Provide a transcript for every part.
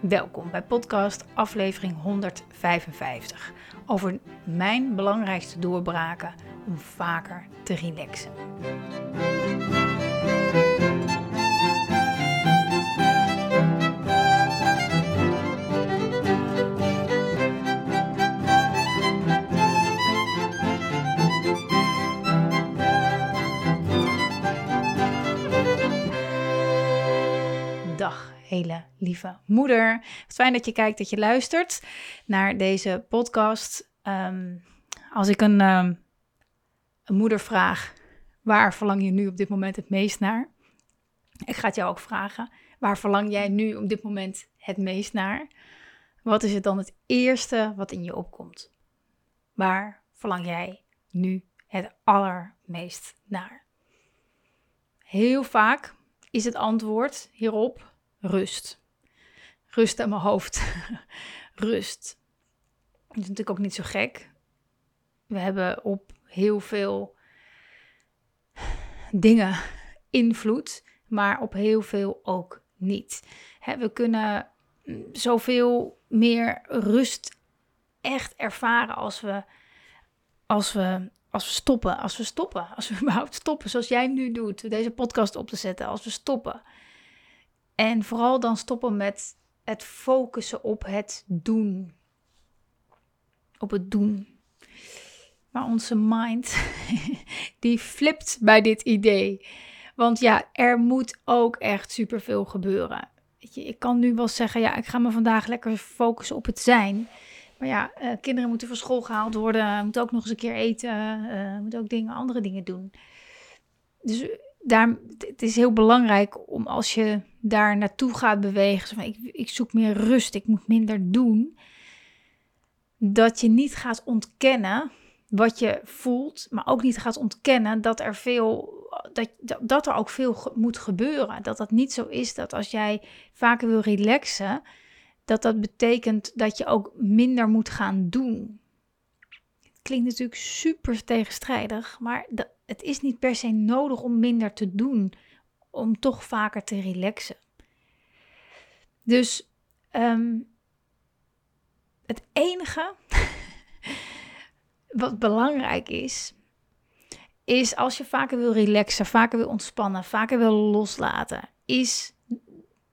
Welkom bij podcast aflevering 155 over mijn belangrijkste doorbraken om vaker te relaxen. Hele lieve moeder. Fijn dat je kijkt, dat je luistert naar deze podcast. Ehm, als ik een, ehm, een moeder vraag, waar verlang je nu op dit moment het meest naar? Ik ga het jou ook vragen, waar verlang jij nu op dit moment het meest naar? Wat is het dan het eerste wat in je opkomt? Waar verlang jij nu het allermeest naar? Heel vaak is het antwoord hierop rust. Rust aan mijn hoofd. rust. Dat is natuurlijk ook niet zo gek. We hebben op heel veel dingen invloed, maar op heel veel ook niet. we kunnen zoveel meer rust echt ervaren als we, als we, als we stoppen. Als we stoppen. Als we überhaupt stoppen. Zoals jij nu doet. Deze podcast op te zetten. Als we stoppen. En vooral dan stoppen met het focussen op het doen. Op het doen. Maar onze mind, die flipt bij dit idee. Want ja, er moet ook echt superveel gebeuren. Weet je, ik kan nu wel zeggen, ja, ik ga me vandaag lekker focussen op het zijn. Maar ja, uh, kinderen moeten van school gehaald worden, moeten ook nog eens een keer eten, uh, moeten ook dingen, andere dingen doen. Dus daar, het is heel belangrijk om als je daar naartoe gaat bewegen, van ik, ik zoek meer rust, ik moet minder doen, dat je niet gaat ontkennen wat je voelt, maar ook niet gaat ontkennen dat er veel, dat, dat er ook veel moet gebeuren. Dat dat niet zo is dat als jij vaker wil relaxen, dat dat betekent dat je ook minder moet gaan doen. Klinkt natuurlijk super tegenstrijdig, maar dat, het is niet per se nodig om minder te doen, om toch vaker te relaxen. Dus ehm, het enige wat belangrijk is, is als je vaker wil relaxen, vaker wil ontspannen, vaker wil loslaten, is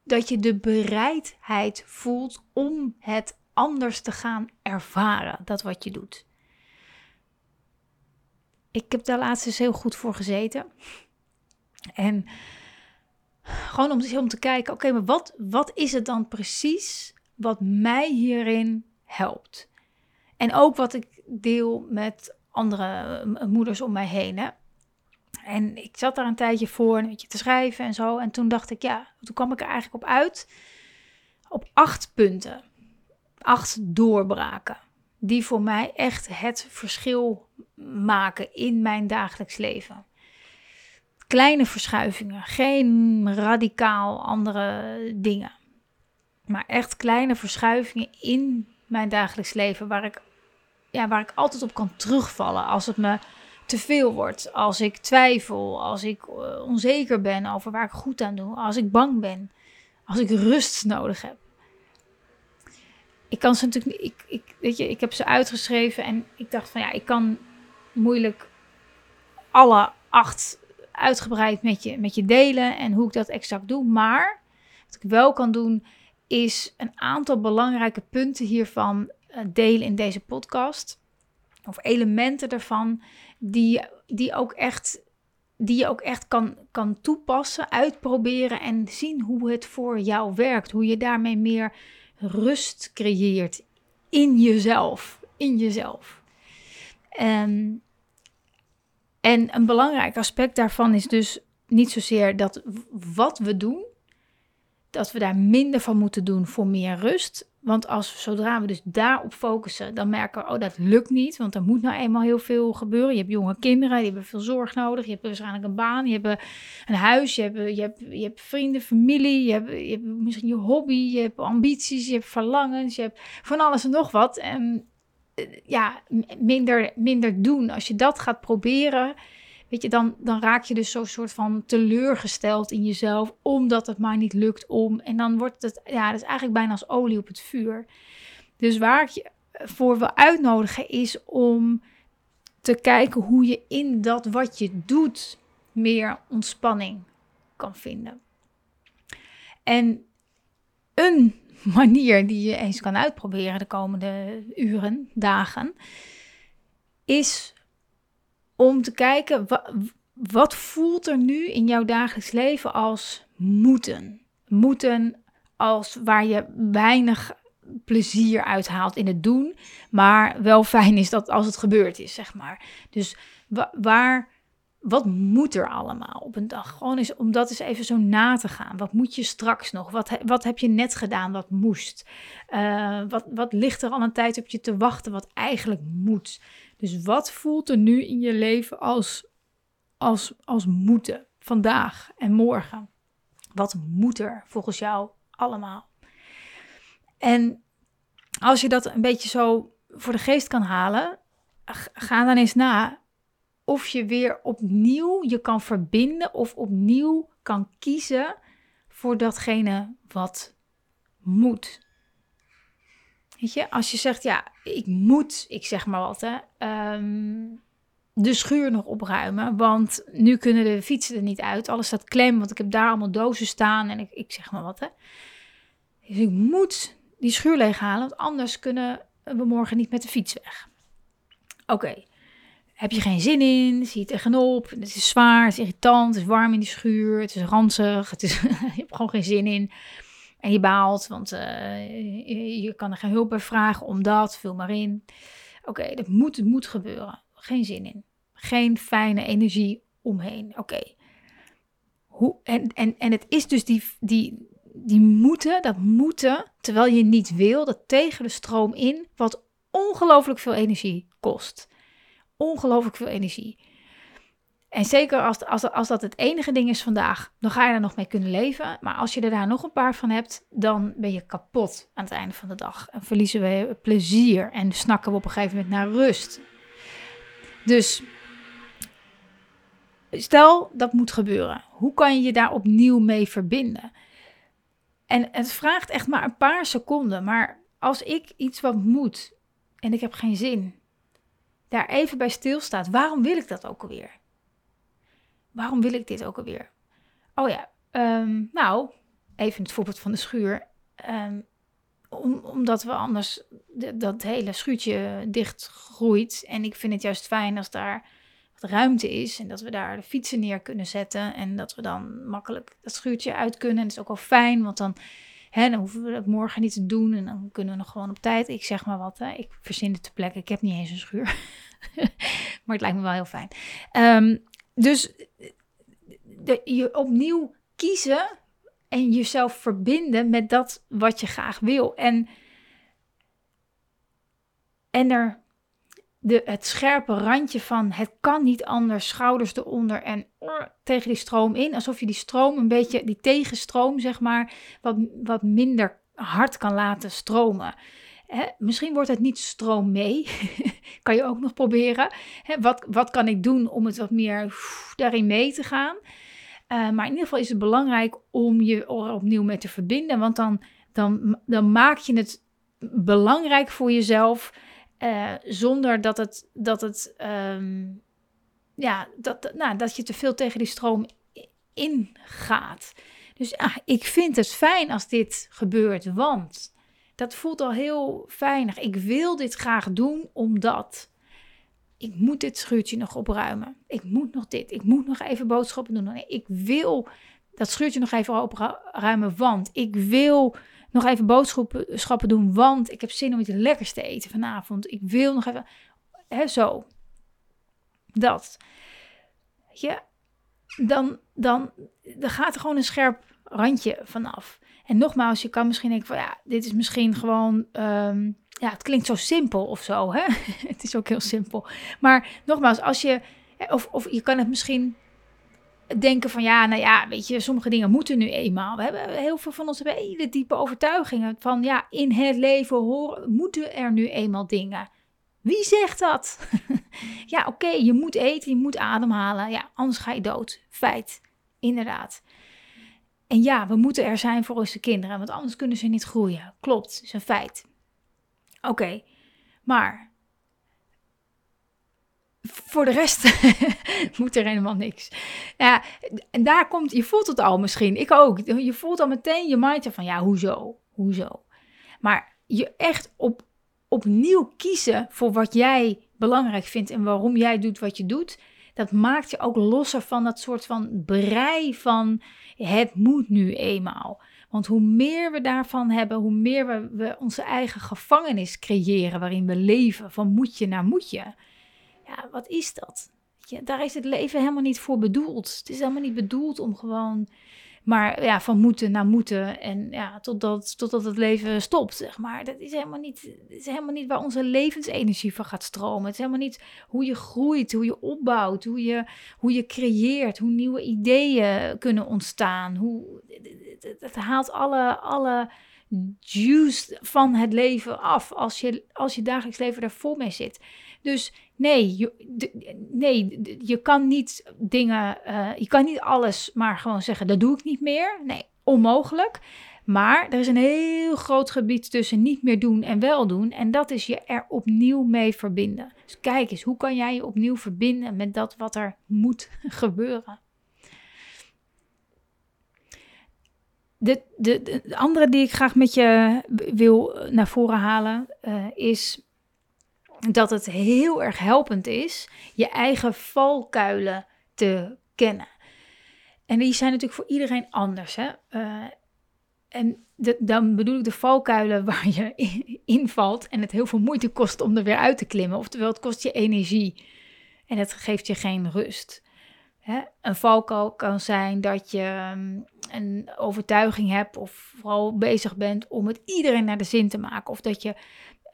dat je de bereidheid voelt om het anders te gaan ervaren, dat wat je doet. Ik heb daar laatst eens heel goed voor gezeten. En gewoon om, om te kijken, oké, maar wat, wat is het dan precies wat mij hierin helpt? En ook wat ik deel met andere moeders om mij heen. Hè? En ik zat daar een tijdje voor een beetje te schrijven en zo. En toen dacht ik, ja, toen kwam ik er eigenlijk op uit. Op acht punten. Acht doorbraken. Die voor mij echt het verschil maken in mijn dagelijks leven. Kleine verschuivingen, geen radicaal andere dingen. Maar echt kleine verschuivingen in mijn dagelijks leven waar ik, ja, waar ik altijd op kan terugvallen als het me te veel wordt. Als ik twijfel, als ik eh, onzeker ben over waar ik goed aan doe, als ik bang ben, als ik rust nodig heb. Ik kan ze natuurlijk ik, ik, weet je, ik heb ze uitgeschreven en ik dacht van ja, ik kan moeilijk alle acht uitgebreid met je, met je delen en hoe ik dat exact doe. Maar wat ik wel kan doen, is een aantal belangrijke punten hiervan uh, delen in deze podcast. Of elementen ervan die, die, ook echt, die je ook echt kan, kan toepassen, uitproberen en zien hoe het voor jou werkt. Hoe je daarmee meer rust creëert in jezelf. In jezelf. Um, en een belangrijk aspect daarvan is dus niet zozeer dat wat we doen, dat we daar minder van moeten doen voor meer rust, Want als zodra we dus daarop focussen, dan merken we, oh, dat lukt niet. Want er moet nou eenmaal heel veel gebeuren. Je hebt jonge kinderen, die hebben veel zorg nodig. Je hebt waarschijnlijk een baan, je hebt een huis, je hebt, je hebt, vrienden, familie. Je hebt, misschien je hobby, je hebt ambities, je hebt verlangens. Je hebt van alles en nog wat. Ja, minder, minder doen. Als je dat gaat proberen, weet je, dan, dan raak je dus zo'n soort van teleurgesteld in jezelf, omdat het maar niet lukt om. En dan wordt het, ja, dat is eigenlijk bijna als olie op het vuur. Dus waar ik je voor wil uitnodigen is om te kijken hoe je in dat wat je doet meer ontspanning kan vinden. En een manier die je eens kan uitproberen de komende uren, dagen, is om te kijken wat, wat voelt er nu in jouw dagelijks leven als moeten. Moeten als waar je weinig plezier uithaalt in het doen, maar wel fijn is dat als het gebeurd is, zeg maar. Dus waar, wat moet er allemaal op een dag? Gewoon eens om dat eens even zo na te gaan. Wat moet je straks nog? Wat, wat heb je net gedaan wat moest? Uh, wat, wat ligt er al een tijd op je te wachten wat eigenlijk moet? Dus wat voelt er nu in je leven als, als, als moeten vandaag en morgen? Wat moet er volgens jou allemaal? En als je dat een beetje zo voor de geest kan halen, ga dan eens na of je weer opnieuw je kan verbinden of opnieuw kan kiezen voor datgene wat moet. Weet je, als je zegt, ja, ik moet, ik zeg maar wat, hè, ehm, de schuur nog opruimen, want nu kunnen de fietsen er niet uit. Alles staat klem, want ik heb daar allemaal dozen staan en ik, ik zeg maar wat, hè. Dus ik moet die schuur leeghalen, want anders kunnen we morgen niet met de fiets weg. Oké, heb je geen zin in, zie je tegenop, het is zwaar, het is irritant, het is warm in die schuur, het is ranzig, het is, je hebt gewoon geen zin in. En je baalt, want uh, je, kan er geen hulp bij vragen om dat, vul maar in. Oké, dat moet, moet gebeuren. Geen zin in. Geen fijne energie omheen. Oké. En, en, en het is dus die, die, die moeten, dat moeten, terwijl je niet wil, dat tegen de stroom in, wat ongelooflijk veel energie kost. Ongelooflijk veel energie. En zeker als, als, als dat het enige ding is vandaag, dan ga je er nog mee kunnen leven. Maar als je er daar nog een paar van hebt, dan ben je kapot aan het einde van de dag. En verliezen we plezier en snakken we op een gegeven moment naar rust. Dus stel dat moet gebeuren. Hoe kan je je daar opnieuw mee verbinden? En het vraagt echt maar een paar seconden. Maar als ik iets wat moet en ik heb geen zin, daar even bij stilstaat, waarom wil ik dat ook alweer? waarom wil ik dit ook alweer? Oh ja, ehm, nou, even het voorbeeld van de schuur. Ehm, omdat we anders dat hele schuurtje dicht groeit. En ik vind het juist fijn als daar wat ruimte is. En dat we daar de fietsen neer kunnen zetten. En dat we dan makkelijk dat schuurtje uit kunnen. En dat is ook wel fijn, want dan, hè, dan hoeven we dat morgen niet te doen. En dan kunnen we nog gewoon op tijd. Ik zeg maar wat, hè. ik verzin het te plekken. Ik heb niet eens een schuur. maar het lijkt me wel heel fijn. Um, dus de, je opnieuw kiezen en jezelf verbinden met dat wat je graag wil. En, en er de, het scherpe randje van het kan niet anders, schouders eronder en tegen die stroom in. Alsof je die stroom een beetje, die tegenstroom zeg maar, wat, wat minder hard kan laten stromen. misschien wordt het niet stroom mee. kan je ook nog proberen. wat, wat kan ik doen om het wat meer daarin mee te gaan? Uh, maar in ieder geval is het belangrijk om je er opnieuw mee te verbinden. Want dan, dan, dan maak je het belangrijk voor jezelf. Uh, zonder dat het, dat het um, ja, dat, nou, dat je te veel tegen die stroom ingaat. Dus ja, ik vind het fijn als dit gebeurt, want dat voelt al heel fijnig. Ik wil dit graag doen omdat ik moet dit schuurtje nog opruimen. Ik moet nog dit. Ik moet nog even boodschappen doen. Ik wil dat schuurtje nog even opruimen, want ik wil nog even boodschappen doen, want ik heb zin om iets lekkers te eten vanavond. Ik wil nog even, hè, zo. Dat. Ja, dan, dan, dan gaat er gewoon een scherp randje vanaf. En nogmaals, je kan misschien denken van ja, dit is misschien gewoon, ehm, ja, het klinkt zo simpel of zo. Hè? het is ook heel simpel. Maar nogmaals, als je, of, of je kan het misschien denken van ja, nou ja, weet je, sommige dingen moeten nu eenmaal. We hebben heel veel van ons hebben hele diepe overtuigingen van ja, in het leven horen, moeten er nu eenmaal dingen. Wie zegt dat? ja, oké, je moet eten, je moet ademhalen. Ja, anders ga je dood. Feit. Inderdaad. En ja, we moeten er zijn voor onze kinderen, want anders kunnen ze niet groeien. Klopt, is een feit. Oké, maar voor de rest moet er helemaal niks. Ja, en daar komt, je voelt het al misschien, ik ook. Je voelt al meteen je mindje van, ja, hoezo? Hoezo? Maar je echt op, opnieuw kiezen voor wat jij belangrijk vindt en waarom jij doet wat je doet, dat maakt je ook losser van dat soort van brei van het moet nu eenmaal. Want hoe meer we daarvan hebben, hoe meer we, we onze eigen gevangenis creëren waarin we leven, van moetje naar moetje. Ja, wat is dat? Daar is het leven helemaal niet voor bedoeld. Het is helemaal niet bedoeld om gewoon maar ja, van moeten naar moeten en ja, totdat, totdat het leven stopt, zeg maar. Dat is helemaal, niet, is helemaal niet waar onze levensenergie van gaat stromen. Het is helemaal niet hoe je groeit, hoe je opbouwt, hoe je, hoe je creëert, hoe nieuwe ideeën kunnen ontstaan. Hoe, het haalt alle, alle juice van het leven af als je, als je dagelijks leven er vol mee zit. Dus nee, je, nee, je kan niet dingen, uh, je kan niet alles maar gewoon zeggen, dat doe ik niet meer. Nee, onmogelijk. Maar er is een heel groot gebied tussen niet meer doen en wel doen. En dat is je er opnieuw mee verbinden. Dus kijk eens, hoe kan jij je opnieuw verbinden met dat wat er moet gebeuren? De, de, de andere die ik graag met je wil naar voren halen uh, is dat het heel erg helpend is je eigen valkuilen te kennen. En die zijn natuurlijk voor iedereen anders. Hè? Uh, en dan bedoel ik de valkuilen waar je invalt en het heel veel moeite kost om er weer uit te klimmen. Oftewel, het kost je energie en het geeft je geen rust. Hè? Een valkuil kan zijn dat je ehm, een overtuiging hebt of vooral bezig bent om het iedereen naar de zin te maken. Of dat je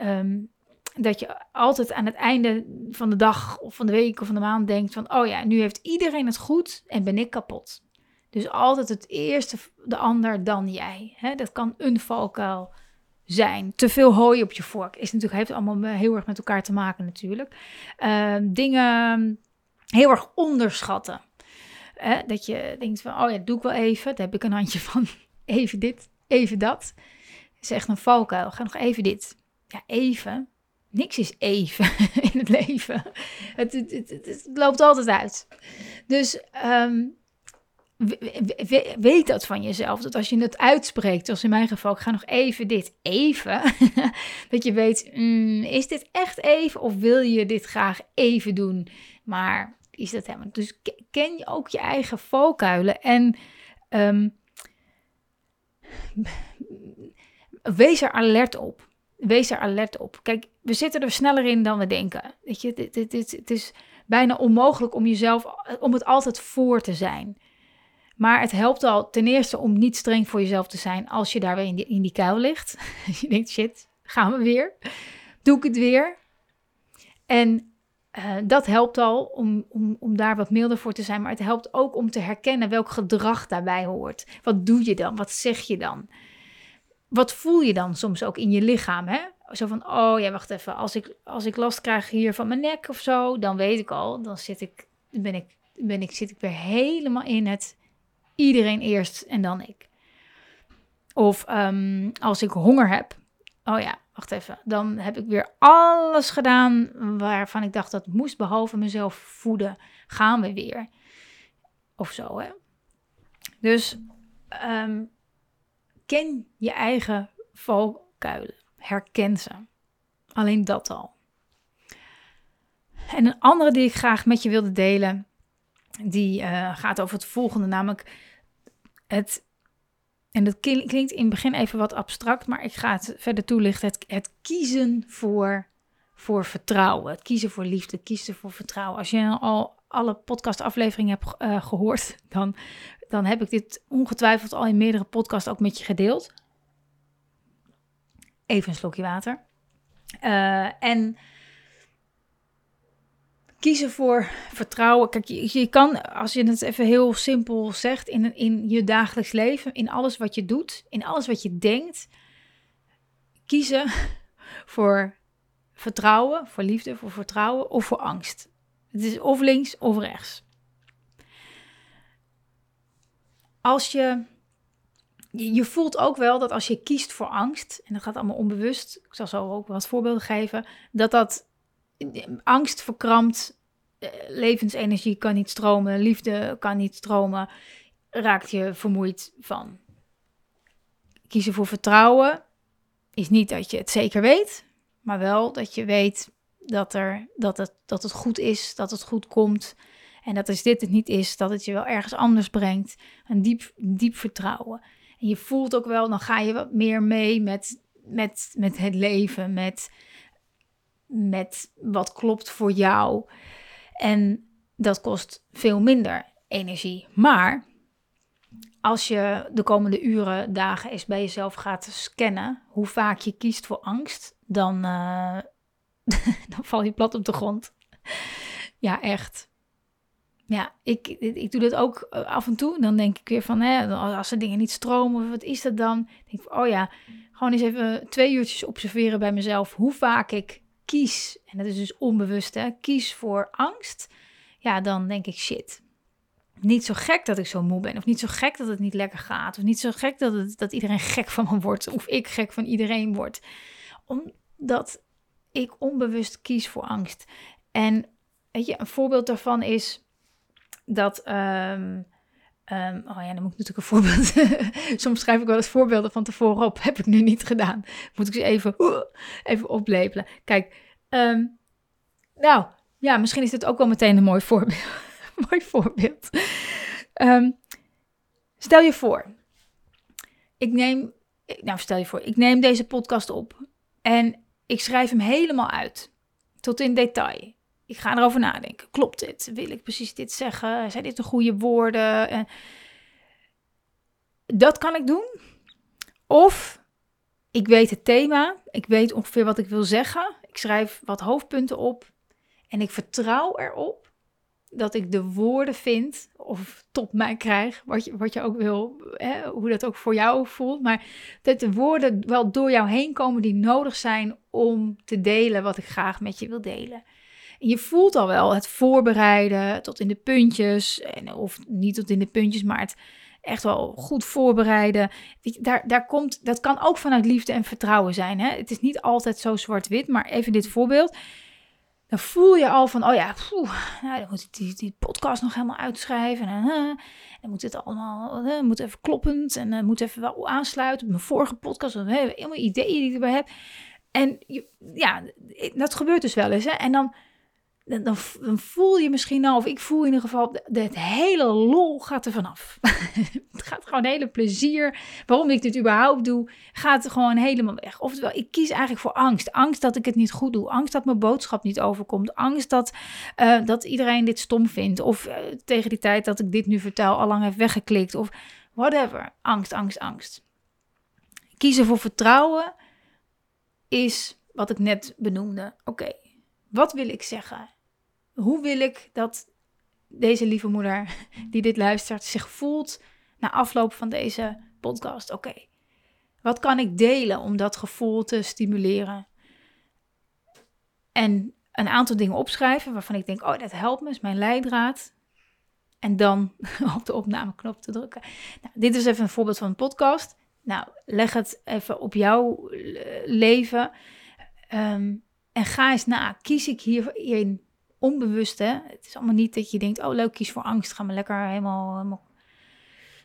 um, dat je altijd aan het einde van de dag of van de week of van de maand denkt van, oh ja, nu heeft iedereen het goed en ben ik kapot. Dus altijd het eerste, de ander, dan jij. dat kan een valkuil zijn. Te veel hooi op je vork is natuurlijk, heeft allemaal heel erg met elkaar te maken natuurlijk. Ehm, dingen heel erg onderschatten. dat je denkt van, oh ja, doe ik wel even. Daar heb ik een handje van. Even dit, even dat. Dat is echt een valkuil. Ga nog even dit. Ja, even niks is even in het leven. Het, het, het, loopt altijd uit. Dus um, weet dat van jezelf. Dat als je het uitspreekt, zoals in mijn geval, ik ga nog even dit even. dat je weet, mm, is dit echt even of wil je dit graag even doen? Maar is dat helemaal. Dus ken je ook je eigen valkuilen en um, wees er alert op wees er alert op. Kijk, we zitten er sneller in dan we denken. Weet je, dit, dit, dit, het is bijna onmogelijk om jezelf, om het altijd voor te zijn. Maar het helpt al ten eerste om niet streng voor jezelf te zijn als je daar weer in die, in die kuil ligt. je denkt, shit, gaan we weer? Doe ik het weer? En uh, dat helpt al om, om, om daar wat milder voor te zijn. Maar het helpt ook om te herkennen welk gedrag daarbij hoort. Wat doe je dan? Wat zeg je dan? wat voel je dan soms ook in je lichaam? Hè? Zo van, oh ja, wacht even. Als ik, als ik last krijg hier van mijn nek of zo, dan weet ik al. Dan zit ik, ben ik, ben ik, zit ik weer helemaal in het iedereen eerst en dan ik. Of um, als ik honger heb. Oh ja, wacht even. Dan heb ik weer alles gedaan waarvan ik dacht dat moest, behalve mezelf voeden. Gaan we weer. Of zo, hè. Dus um, Ken je eigen valkuilen. Herken ze. Alleen dat al. En een andere die ik graag met je wilde delen, die uh, gaat over het volgende, namelijk het. En dat klinkt in het begin even wat abstract, maar ik ga het verder toelichten. Het, het kiezen voor, voor vertrouwen. Het kiezen voor liefde, het kiezen voor vertrouwen. Als je al alle podcastafleveringen hebt uh, gehoord, dan, dan heb ik dit ongetwijfeld al in meerdere podcasts ook met je gedeeld. Even een slokje water. Uh, en kiezen voor vertrouwen. Kijk, je, je, kan, als je het even heel simpel zegt, in, in je dagelijks leven, in alles wat je doet, in alles wat je denkt, kiezen voor vertrouwen, voor liefde, voor vertrouwen of voor angst. Het is of links of rechts. Als je, je voelt ook wel dat als je kiest voor angst, en dat gaat allemaal onbewust, ik zal zo ook wat voorbeelden geven, dat dat angst verkrampt, eh, levensenergie kan niet stromen, liefde kan niet stromen, raakt je vermoeid van. Kiezen voor vertrouwen is niet dat je het zeker weet, maar wel dat je weet dat, er, dat, het, dat het goed is, dat het goed komt. En dat als dit het niet is, dat het je wel ergens anders brengt. Een diep, diep vertrouwen. Je voelt ook wel, dan ga je wat meer mee met, met, met het leven, met, met wat klopt voor jou. En dat kost veel minder energie. Maar als je de komende uren, dagen eens bij jezelf gaat scannen hoe vaak je kiest voor angst, dan, uh, dan val je plat op de grond. ja, echt. Ja, ik, ik doe dat ook eh, af en toe. Dan denk ik weer van, hè, als er dingen niet stromen, wat is dat dan? denk ik, oh ja, gewoon eens even twee uurtjes observeren bij mezelf hoe vaak ik kies. En dat is dus onbewust, hè, kies voor angst. Ja, dan denk ik, shit, niet zo gek dat ik zo moe ben. Of niet zo gek dat het niet lekker gaat. Of niet zo gek dat, het, dat iedereen gek van me wordt. Of ik gek van iedereen word. Omdat ik onbewust kies voor angst. En weet je, een voorbeeld daarvan is dat. Um, oh ja, dan moet ik natuurlijk een voorbeeld. Soms schrijf ik wel eens voorbeelden van tevoren op. Heb ik nu niet gedaan. Moet ik ze even, even oplepelen. Kijk, ehm, nou ja, misschien is dit ook wel meteen een mooi voorbeeld. mooi voorbeeld. Stel je voor, ik neem, nou stel je voor, ik neem deze podcast op en ik schrijf hem helemaal uit, tot in detail. Ik ga erover nadenken. Klopt dit? Wil ik precies dit zeggen? Zijn dit de goede woorden? En dat kan ik doen. Of ik weet het thema, ik weet ongeveer wat ik wil zeggen. Ik schrijf wat hoofdpunten op en ik vertrouw erop dat ik de woorden vind of tot mij krijg, wat je, wat je ook wil, hè, hoe dat ook voor jou voelt. Maar dat de woorden wel door jou heen komen die nodig zijn om te delen wat ik graag met je wil delen. Je voelt al wel het voorbereiden tot in de puntjes, en, of niet tot in de puntjes, maar het echt wel goed voorbereiden. Daar, daar komt, dat kan ook vanuit liefde en vertrouwen zijn. Hè? Het is niet altijd zo zwart-wit, maar even dit voorbeeld dan voel je al van, oh ja, nou, dan moet ik die, die podcast nog helemaal uitschrijven. En moet het allemaal, moet even kloppend en uh, moet even wel aansluiten op mijn vorige podcast. Dan helemaal ideeën die ik erbij heb. En ja, dat gebeurt dus wel eens. Hè? En dan dan, dan, voel je misschien al, of ik voel in ieder geval, het hele lol gaat er vanaf. het gaat gewoon hele plezier. Waarom ik dit überhaupt doe, gaat gewoon helemaal weg. Oftewel, ik kies eigenlijk voor angst. Angst dat ik het niet goed doe. Angst dat mijn boodschap niet overkomt. Angst dat, uh, dat iedereen dit stom vindt. Of uh, tegen die tijd dat ik dit nu vertel al lang heeft weggeklikt. Of whatever. Angst, angst, angst. Kiezen voor vertrouwen is wat ik net benoemde. Oké, wat wil ik zeggen? Hoe wil ik dat deze lieve moeder die dit luistert zich voelt na afloop van deze podcast? Oké, wat kan ik delen om dat gevoel te stimuleren? En een aantal dingen opschrijven waarvan ik denk, oh, dat helpt me, is mijn leidraad. En dan op de opnameknop te drukken. Nou, dit is even een voorbeeld van een podcast. Nou, leg het even op jouw leven. Um, en ga eens na, kies ik hierin onbewust, hè? Het is allemaal niet dat je denkt, oh leuk, kies voor angst. Ga me lekker helemaal,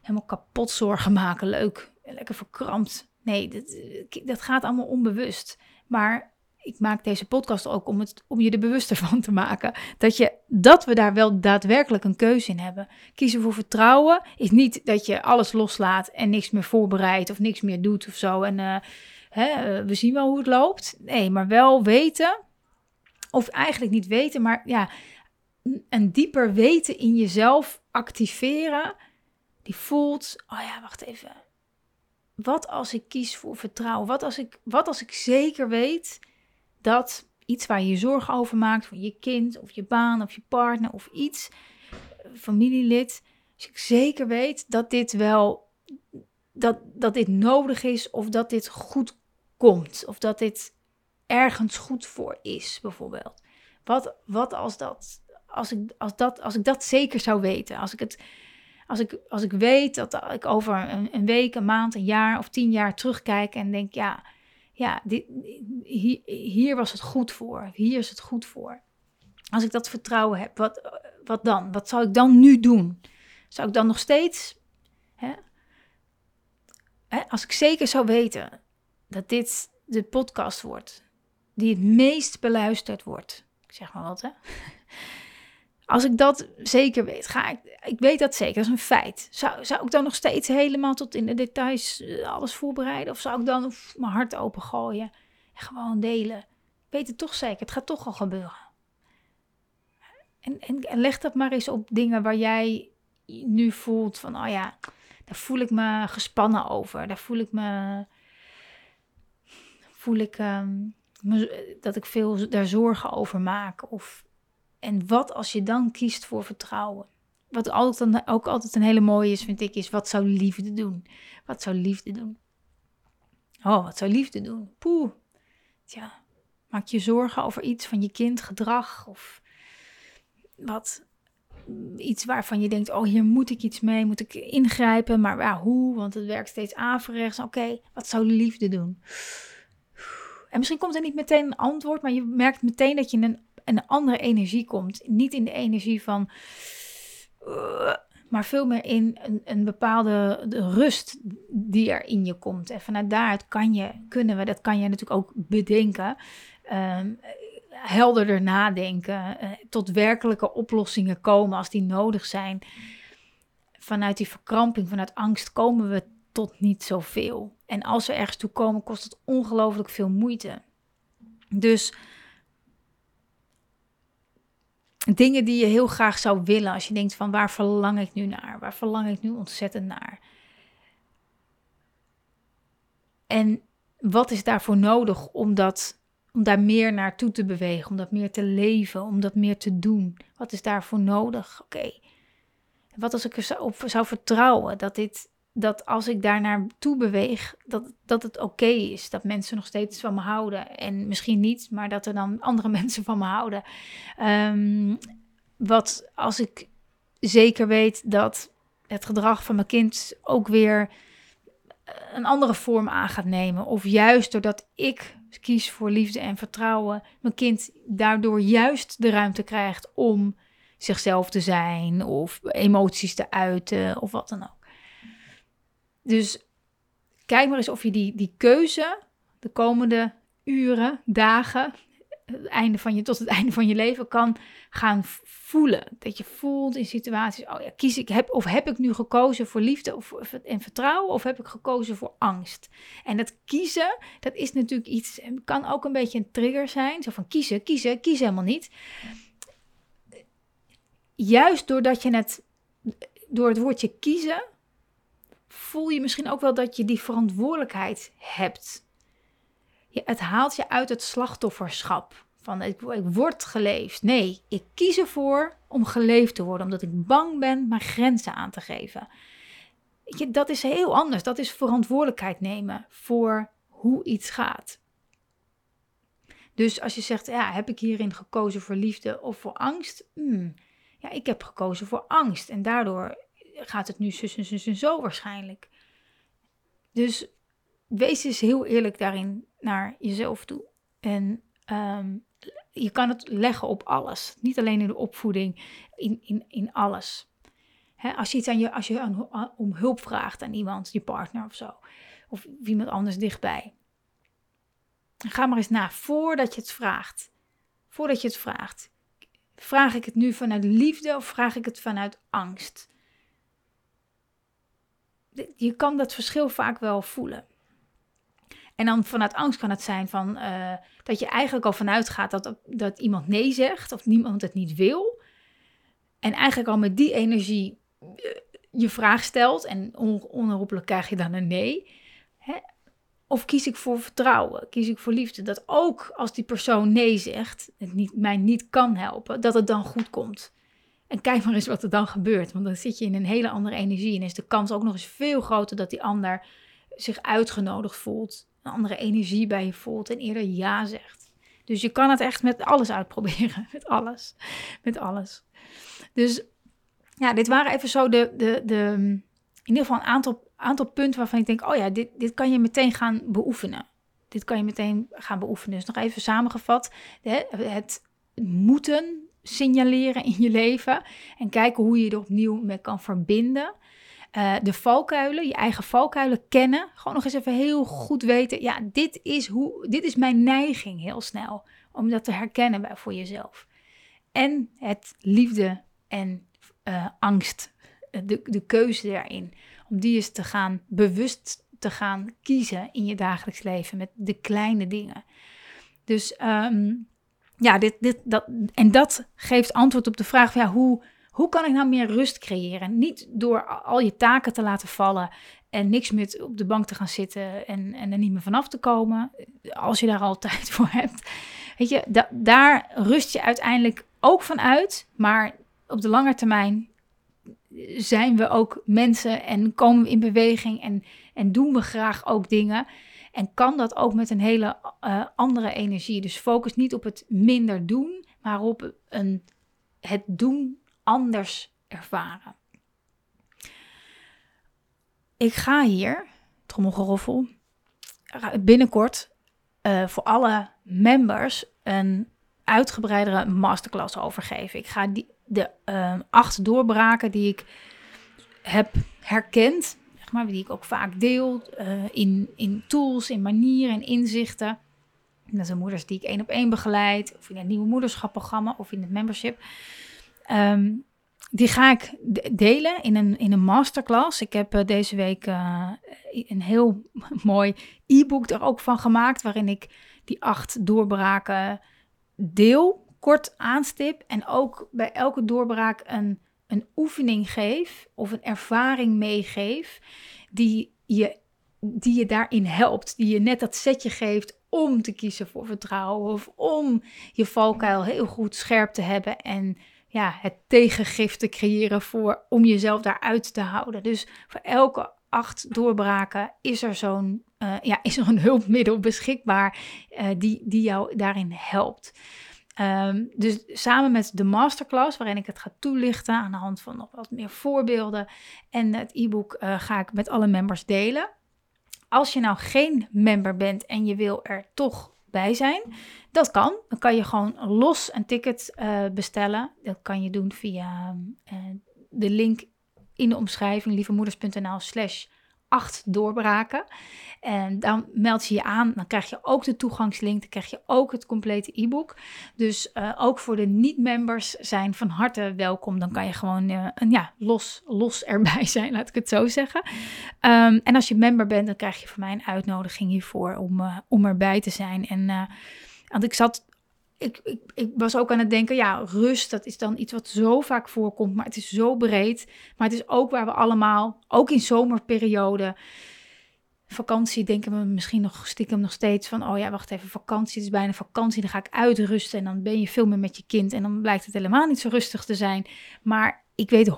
helemaal, kapot zorgen maken. Leuk, lekker verkrampt. Nee, dat, dat gaat allemaal onbewust. Maar ik maak deze podcast ook om, het, om je er bewuster van te maken. Dat, je, dat we daar wel daadwerkelijk een keuze in hebben. Kiezen voor vertrouwen is niet dat je alles loslaat en niks meer voorbereidt of niks meer doet of zo. En uh, eh, we zien wel hoe het loopt. Nee, maar wel weten, of eigenlijk niet weten, maar ja, een dieper weten in jezelf activeren. Die voelt, oh ja, wacht even. Wat als ik kies voor vertrouwen? Wat als ik, wat als ik zeker weet dat iets waar je je zorgen over maakt, voor je kind of je baan of je partner of iets, familielid, als ik zeker weet dat dit wel, dat, dat dit nodig is of dat dit goed komt of dat dit ergens goed voor is, bijvoorbeeld. Wat, wat als dat, als ik, als dat, als ik dat zeker zou weten, als ik het, als ik, als ik weet dat ik over een, een week, een maand, een jaar of tien jaar terugkijk en denk, ja, ja, dit, hier, was het goed voor, hier is het goed voor. Als ik dat vertrouwen heb, wat, wat dan? Wat zou ik dan nu doen? Zou ik dan nog steeds, hè, hè, als ik zeker zou weten dat dit de podcast wordt die het meest beluisterd wordt, ik zeg maar wat hè, als ik dat zeker weet, ga ik, ik weet dat zeker, dat is een feit. Zou, zou ik dan nog steeds helemaal tot in de details eh, alles voorbereiden? Of zou ik dan mijn hart open gooien en gewoon delen? Ik weet het toch zeker, het gaat toch al gebeuren. En, en, en leg dat maar eens op dingen waar jij nu voelt van, oh ja, daar voel ik me gespannen over. Daar voel ik me, voel ik um, dat ik veel daar zorgen over maak. Of en wat als je dan kiest voor vertrouwen? Wat altijd dan ook altijd een hele mooie is, vind ik, is wat zou liefde doen? Wat zou liefde doen? Oh, wat zou liefde doen? Poeh. Tja, maak je zorgen over iets van je kind, gedrag of wat iets waarvan je denkt, oh hier moet ik iets mee, moet ik ingrijpen, maar ja, hoe? Want het werkt steeds averechts. Oké, wat zou liefde doen? En misschien komt er niet meteen een antwoord, maar je merkt meteen dat je een een andere energie komt. Niet in de energie van. Uh, maar veel meer in een, een bepaalde de rust die er in je komt. En vanuit daaruit kan je, kunnen we, dat kan je natuurlijk ook bedenken. Um, helderder nadenken, uh, tot werkelijke oplossingen komen als die nodig zijn. Vanuit die verkramping, vanuit angst komen we tot niet zoveel. En als we ergens toe komen, kost het ongelooflijk veel moeite. Dus dingen die je heel graag zou willen als je denkt van waar verlang ik nu naar? Waar verlang ik nu ontzettend naar? En wat is daarvoor nodig om, dat, om daar meer naartoe te bewegen, om dat meer te leven, om dat meer te doen? Wat is daarvoor nodig? Oké. Wat als ik er op zou vertrouwen dat dit dat als ik daar naartoe beweeg, dat, dat het oké is. Dat mensen nog steeds van me houden. En misschien niet, maar dat er dan andere mensen van me houden. Um, wat als ik zeker weet dat het gedrag van mijn kind ook weer een andere vorm aan gaat nemen. Of juist doordat ik kies voor liefde en vertrouwen, mijn kind daardoor juist de ruimte krijgt om zichzelf te zijn of emoties te uiten of wat dan ook. Dus kijk maar eens of je die, die keuze de komende uren, dagen, het einde van je, tot het einde van je leven kan gaan voelen. Dat je voelt in situaties, oh ja, kies ik, heb, of heb ik nu gekozen voor liefde of, en vertrouwen, of heb ik gekozen voor angst? En dat kiezen, dat is natuurlijk iets, kan ook een beetje een trigger zijn. Zo van kiezen, kiezen, kiezen helemaal niet. Juist doordat je het, door het woordje kiezen, voel je misschien ook wel dat je die verantwoordelijkheid hebt. Je, het haalt je uit het slachtofferschap. Van ik, ik word geleefd. Nee, ik kies ervoor om geleefd te worden. Omdat ik bang ben mijn grenzen aan te geven. Je, dat is heel anders. Dat is verantwoordelijkheid nemen voor hoe iets gaat. Dus als je zegt, ja, heb ik hierin gekozen voor liefde of voor angst? Hmm, ja, ik heb gekozen voor angst. En daardoor gaat het nu zus en zus en zo waarschijnlijk. Dus wees eens heel eerlijk daarin naar jezelf toe. En um, je kan het leggen op alles. Niet alleen in de opvoeding, in, in, alles. als je, iets aan je, als je om hulp vraagt aan iemand, je partner of zo, of iemand anders dichtbij. Ga maar eens na voordat je het vraagt. Voordat je het vraagt. Vraag ik het nu vanuit liefde of vraag ik het vanuit angst? Je kan dat verschil vaak wel voelen. En dan vanuit angst kan het zijn van, uh, dat je eigenlijk al vanuit gaat dat, dat iemand nee zegt of niemand het niet wil. En eigenlijk al met die energie eh, je vraag stelt en on onherroepelijk krijg je dan een nee. Hè? Of kies ik voor vertrouwen? Kies ik voor liefde? Dat ook als die persoon nee zegt, het niet, mij niet kan helpen, dat het dan goed komt. En kijk maar eens wat er dan gebeurt. Want dan zit je in een hele andere energie. En is de kans ook nog eens veel groter dat die ander zich uitgenodigd voelt. Een andere energie bij je voelt en eerder ja zegt. Dus je kan het echt met alles uitproberen. Met alles. Met alles. Dus ja, dit waren even zo de, de, de in ieder geval een aantal, aantal punten waarvan ik denk, oh ja, dit, dit kan je meteen gaan beoefenen. Dit kan je meteen gaan beoefenen. Dus nog even samengevat, het moeten signaleren in je leven en kijken hoe je er opnieuw mee kan verbinden. Uh, de valkuilen, je eigen valkuilen kennen. Gewoon nog eens even heel goed weten. Ja, dit is, hoe, dit is mijn neiging heel snel. Om dat te herkennen bij, voor jezelf. En het liefde en uh, angst. Eh, de, de keuze daarin. Om die eens te gaan bewust te gaan kiezen in je dagelijks leven. Met de kleine dingen. Dus um, ja, dit, dit, dat, en dat geeft antwoord op de vraag ja, hoe, hoe kan ik nou meer rust creëren? Niet door al je taken te laten vallen en niks meer op de bank te gaan zitten en, en er niet meer vanaf te komen, als je daar al tijd voor hebt. Weet je, da, daar rust je uiteindelijk ook van uit, maar op de lange termijn zijn we ook mensen en komen we in beweging en, en doen we graag ook dingen. En kan dat ook met een hele uh, andere energie. Dus focus niet op het minder doen, maar op een, het doen anders ervaren. Ik ga hier, trommelgeroffel, binnenkort uh, voor alle members een uitgebreidere masterclass overgeven. Ik ga die, de uh, acht doorbraken die ik heb herkend maar, die ik ook vaak deel uh, in, in tools, in manieren en inzichten. Dat zijn moeders die ik één op één begeleid, of in het nieuwe moederschapprogramma of in het membership. Um, die ga ik delen in een, in een masterclass. Ik heb uh, deze week uh, een heel mooi e-book er ook van gemaakt, waarin ik die acht doorbraken deel, kort aanstip. En ook bij elke doorbraak een een oefening geef of een ervaring meegeef die je, die je daarin helpt, die je net dat setje geeft om te kiezen voor vertrouwen of om je valkuil heel goed scherp te hebben en ja, het tegengif te creëren voor om jezelf daaruit te houden. Dus voor elke acht doorbraken is er zo'n uh, ja, is er een hulpmiddel beschikbaar uh, die, die jou daarin helpt. Ehm, dus samen met de masterclass, waarin ik het ga toelichten aan de hand van nog wat meer voorbeelden en het e-book, uh, ga ik met alle members delen. Als je nou geen member bent en je wil er toch bij zijn, dat kan. Dan kan je gewoon los een ticket uh, bestellen. Dat kan je doen via uh, de link in de omschrijving, lievemoeders.nl slash acht doorbraken. En dan meld je je aan, dan krijg je ook de toegangslink, dan krijg je ook het complete e-book. Dus uh, ook voor de niet-members zijn van harte welkom. Dan kan je gewoon uh, een, ja, los, los erbij zijn, laat ik het zo zeggen. Um, en als je member bent, dan krijg je van mij een uitnodiging hiervoor om, uh, om erbij te zijn. En want ik zat ik, ik, ik, was ook aan het denken, ja, rust, dat is dan iets wat zo vaak voorkomt, maar het is zo breed. Maar het is ook waar we allemaal, ook in zomerperiode, vakantie, denken we misschien nog stiekem nog steeds van, oh ja, wacht even, vakantie, het is bijna vakantie, dan ga ik uitrusten en dan ben je veel meer met je kind en dan blijkt het helemaal niet zo rustig te zijn. Maar ik weet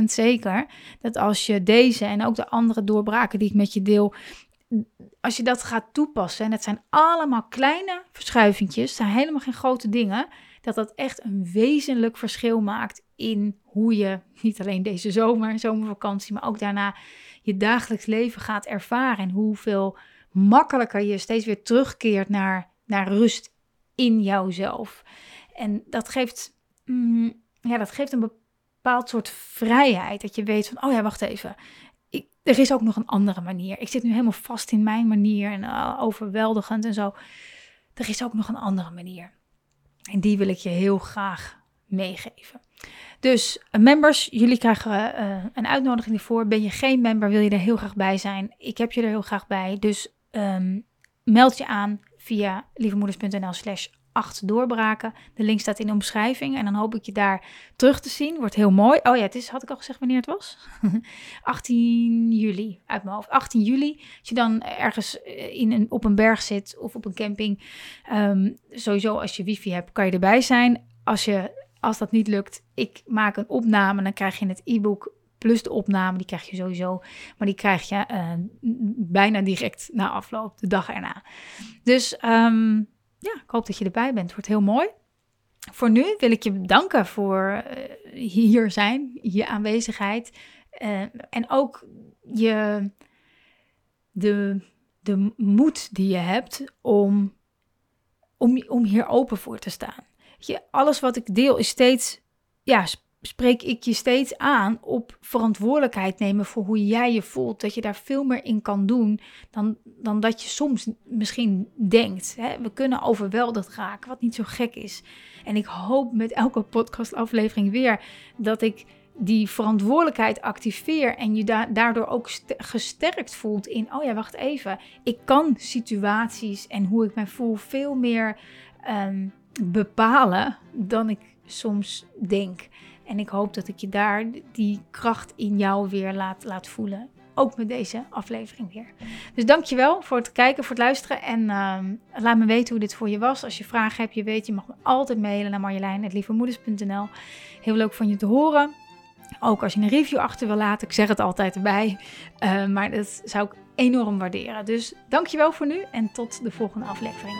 100% zeker dat als je deze en ook de andere doorbraken die ik met je deel, als je dat gaat toepassen, en het zijn allemaal kleine verschuivingjes, zijn helemaal geen grote dingen, dat dat echt een wezenlijk verschil maakt in hoe je niet alleen deze zomer, zomervakantie, maar ook daarna je dagelijks leven gaat ervaren. En hoeveel makkelijker je steeds weer terugkeert naar, naar rust in jouzelf. En dat geeft, mm, ja, dat geeft een bepaald soort vrijheid. Dat je weet van, oh ja, wacht even er is ook nog een andere manier. Ik zit nu helemaal vast in mijn manier en uh, overweldigend en zo. Er is ook nog een andere manier. En die wil ik je heel graag meegeven. Dus uh, members, jullie krijgen uh, een uitnodiging hiervoor. Ben je geen member, wil je er heel graag bij zijn? Ik heb je er heel graag bij. Dus um, meld je aan via lievemoeders.nl slash acht doorbraken. De link staat in de omschrijving en dan hoop ik je daar terug te zien. Wordt heel mooi. Oh ja, het is, had ik al gezegd wanneer het was? 18 juli, uit mijn hoofd. 18 juli, als je dan ergens eh, in een, op een berg zit of op een camping. Um, sowieso als je wifi hebt, kan je erbij zijn. Als, je, als dat niet lukt, ik maak een opname, dan krijg je het e-book plus de opname, die krijg je sowieso. Maar die krijg je uh, bijna direct na afloop, de dag erna. Dus um, ja, ik hoop dat je erbij bent. Het wordt heel mooi. Voor nu wil ik je bedanken voor uh, hier zijn, je aanwezigheid. Uh, en ook je, de, de moed die je hebt om, om, om hier open voor te staan. Je, alles wat ik deel is steeds ja, spreek ik je steeds aan op verantwoordelijkheid nemen voor hoe jij je voelt. Dat je daar veel meer in kan doen dan, dan dat je soms misschien denkt. Hè? We kunnen overweldigd raken, wat niet zo gek is. En ik hoop met elke podcastaflevering weer dat ik die verantwoordelijkheid activeer en je da daardoor ook gesterkt voelt in, oh ja, wacht even, ik kan situaties en hoe ik mij voel veel meer um, bepalen dan ik soms denk. En ik hoop dat ik je daar die kracht in jou weer laat, laat voelen. Ook met deze aflevering weer. Dus dankjewel voor het kijken, voor het luisteren. En uh, laat me weten hoe dit voor je was. Als je vragen hebt, je weet, je mag me altijd mailen naar marjolein.lievemoeders.nl Heel leuk van je te horen. Ook als je een review achter wil laten. Ik zeg het altijd erbij. Uh, maar dat zou ik enorm waarderen. Dus dankjewel voor nu en tot de volgende aflevering.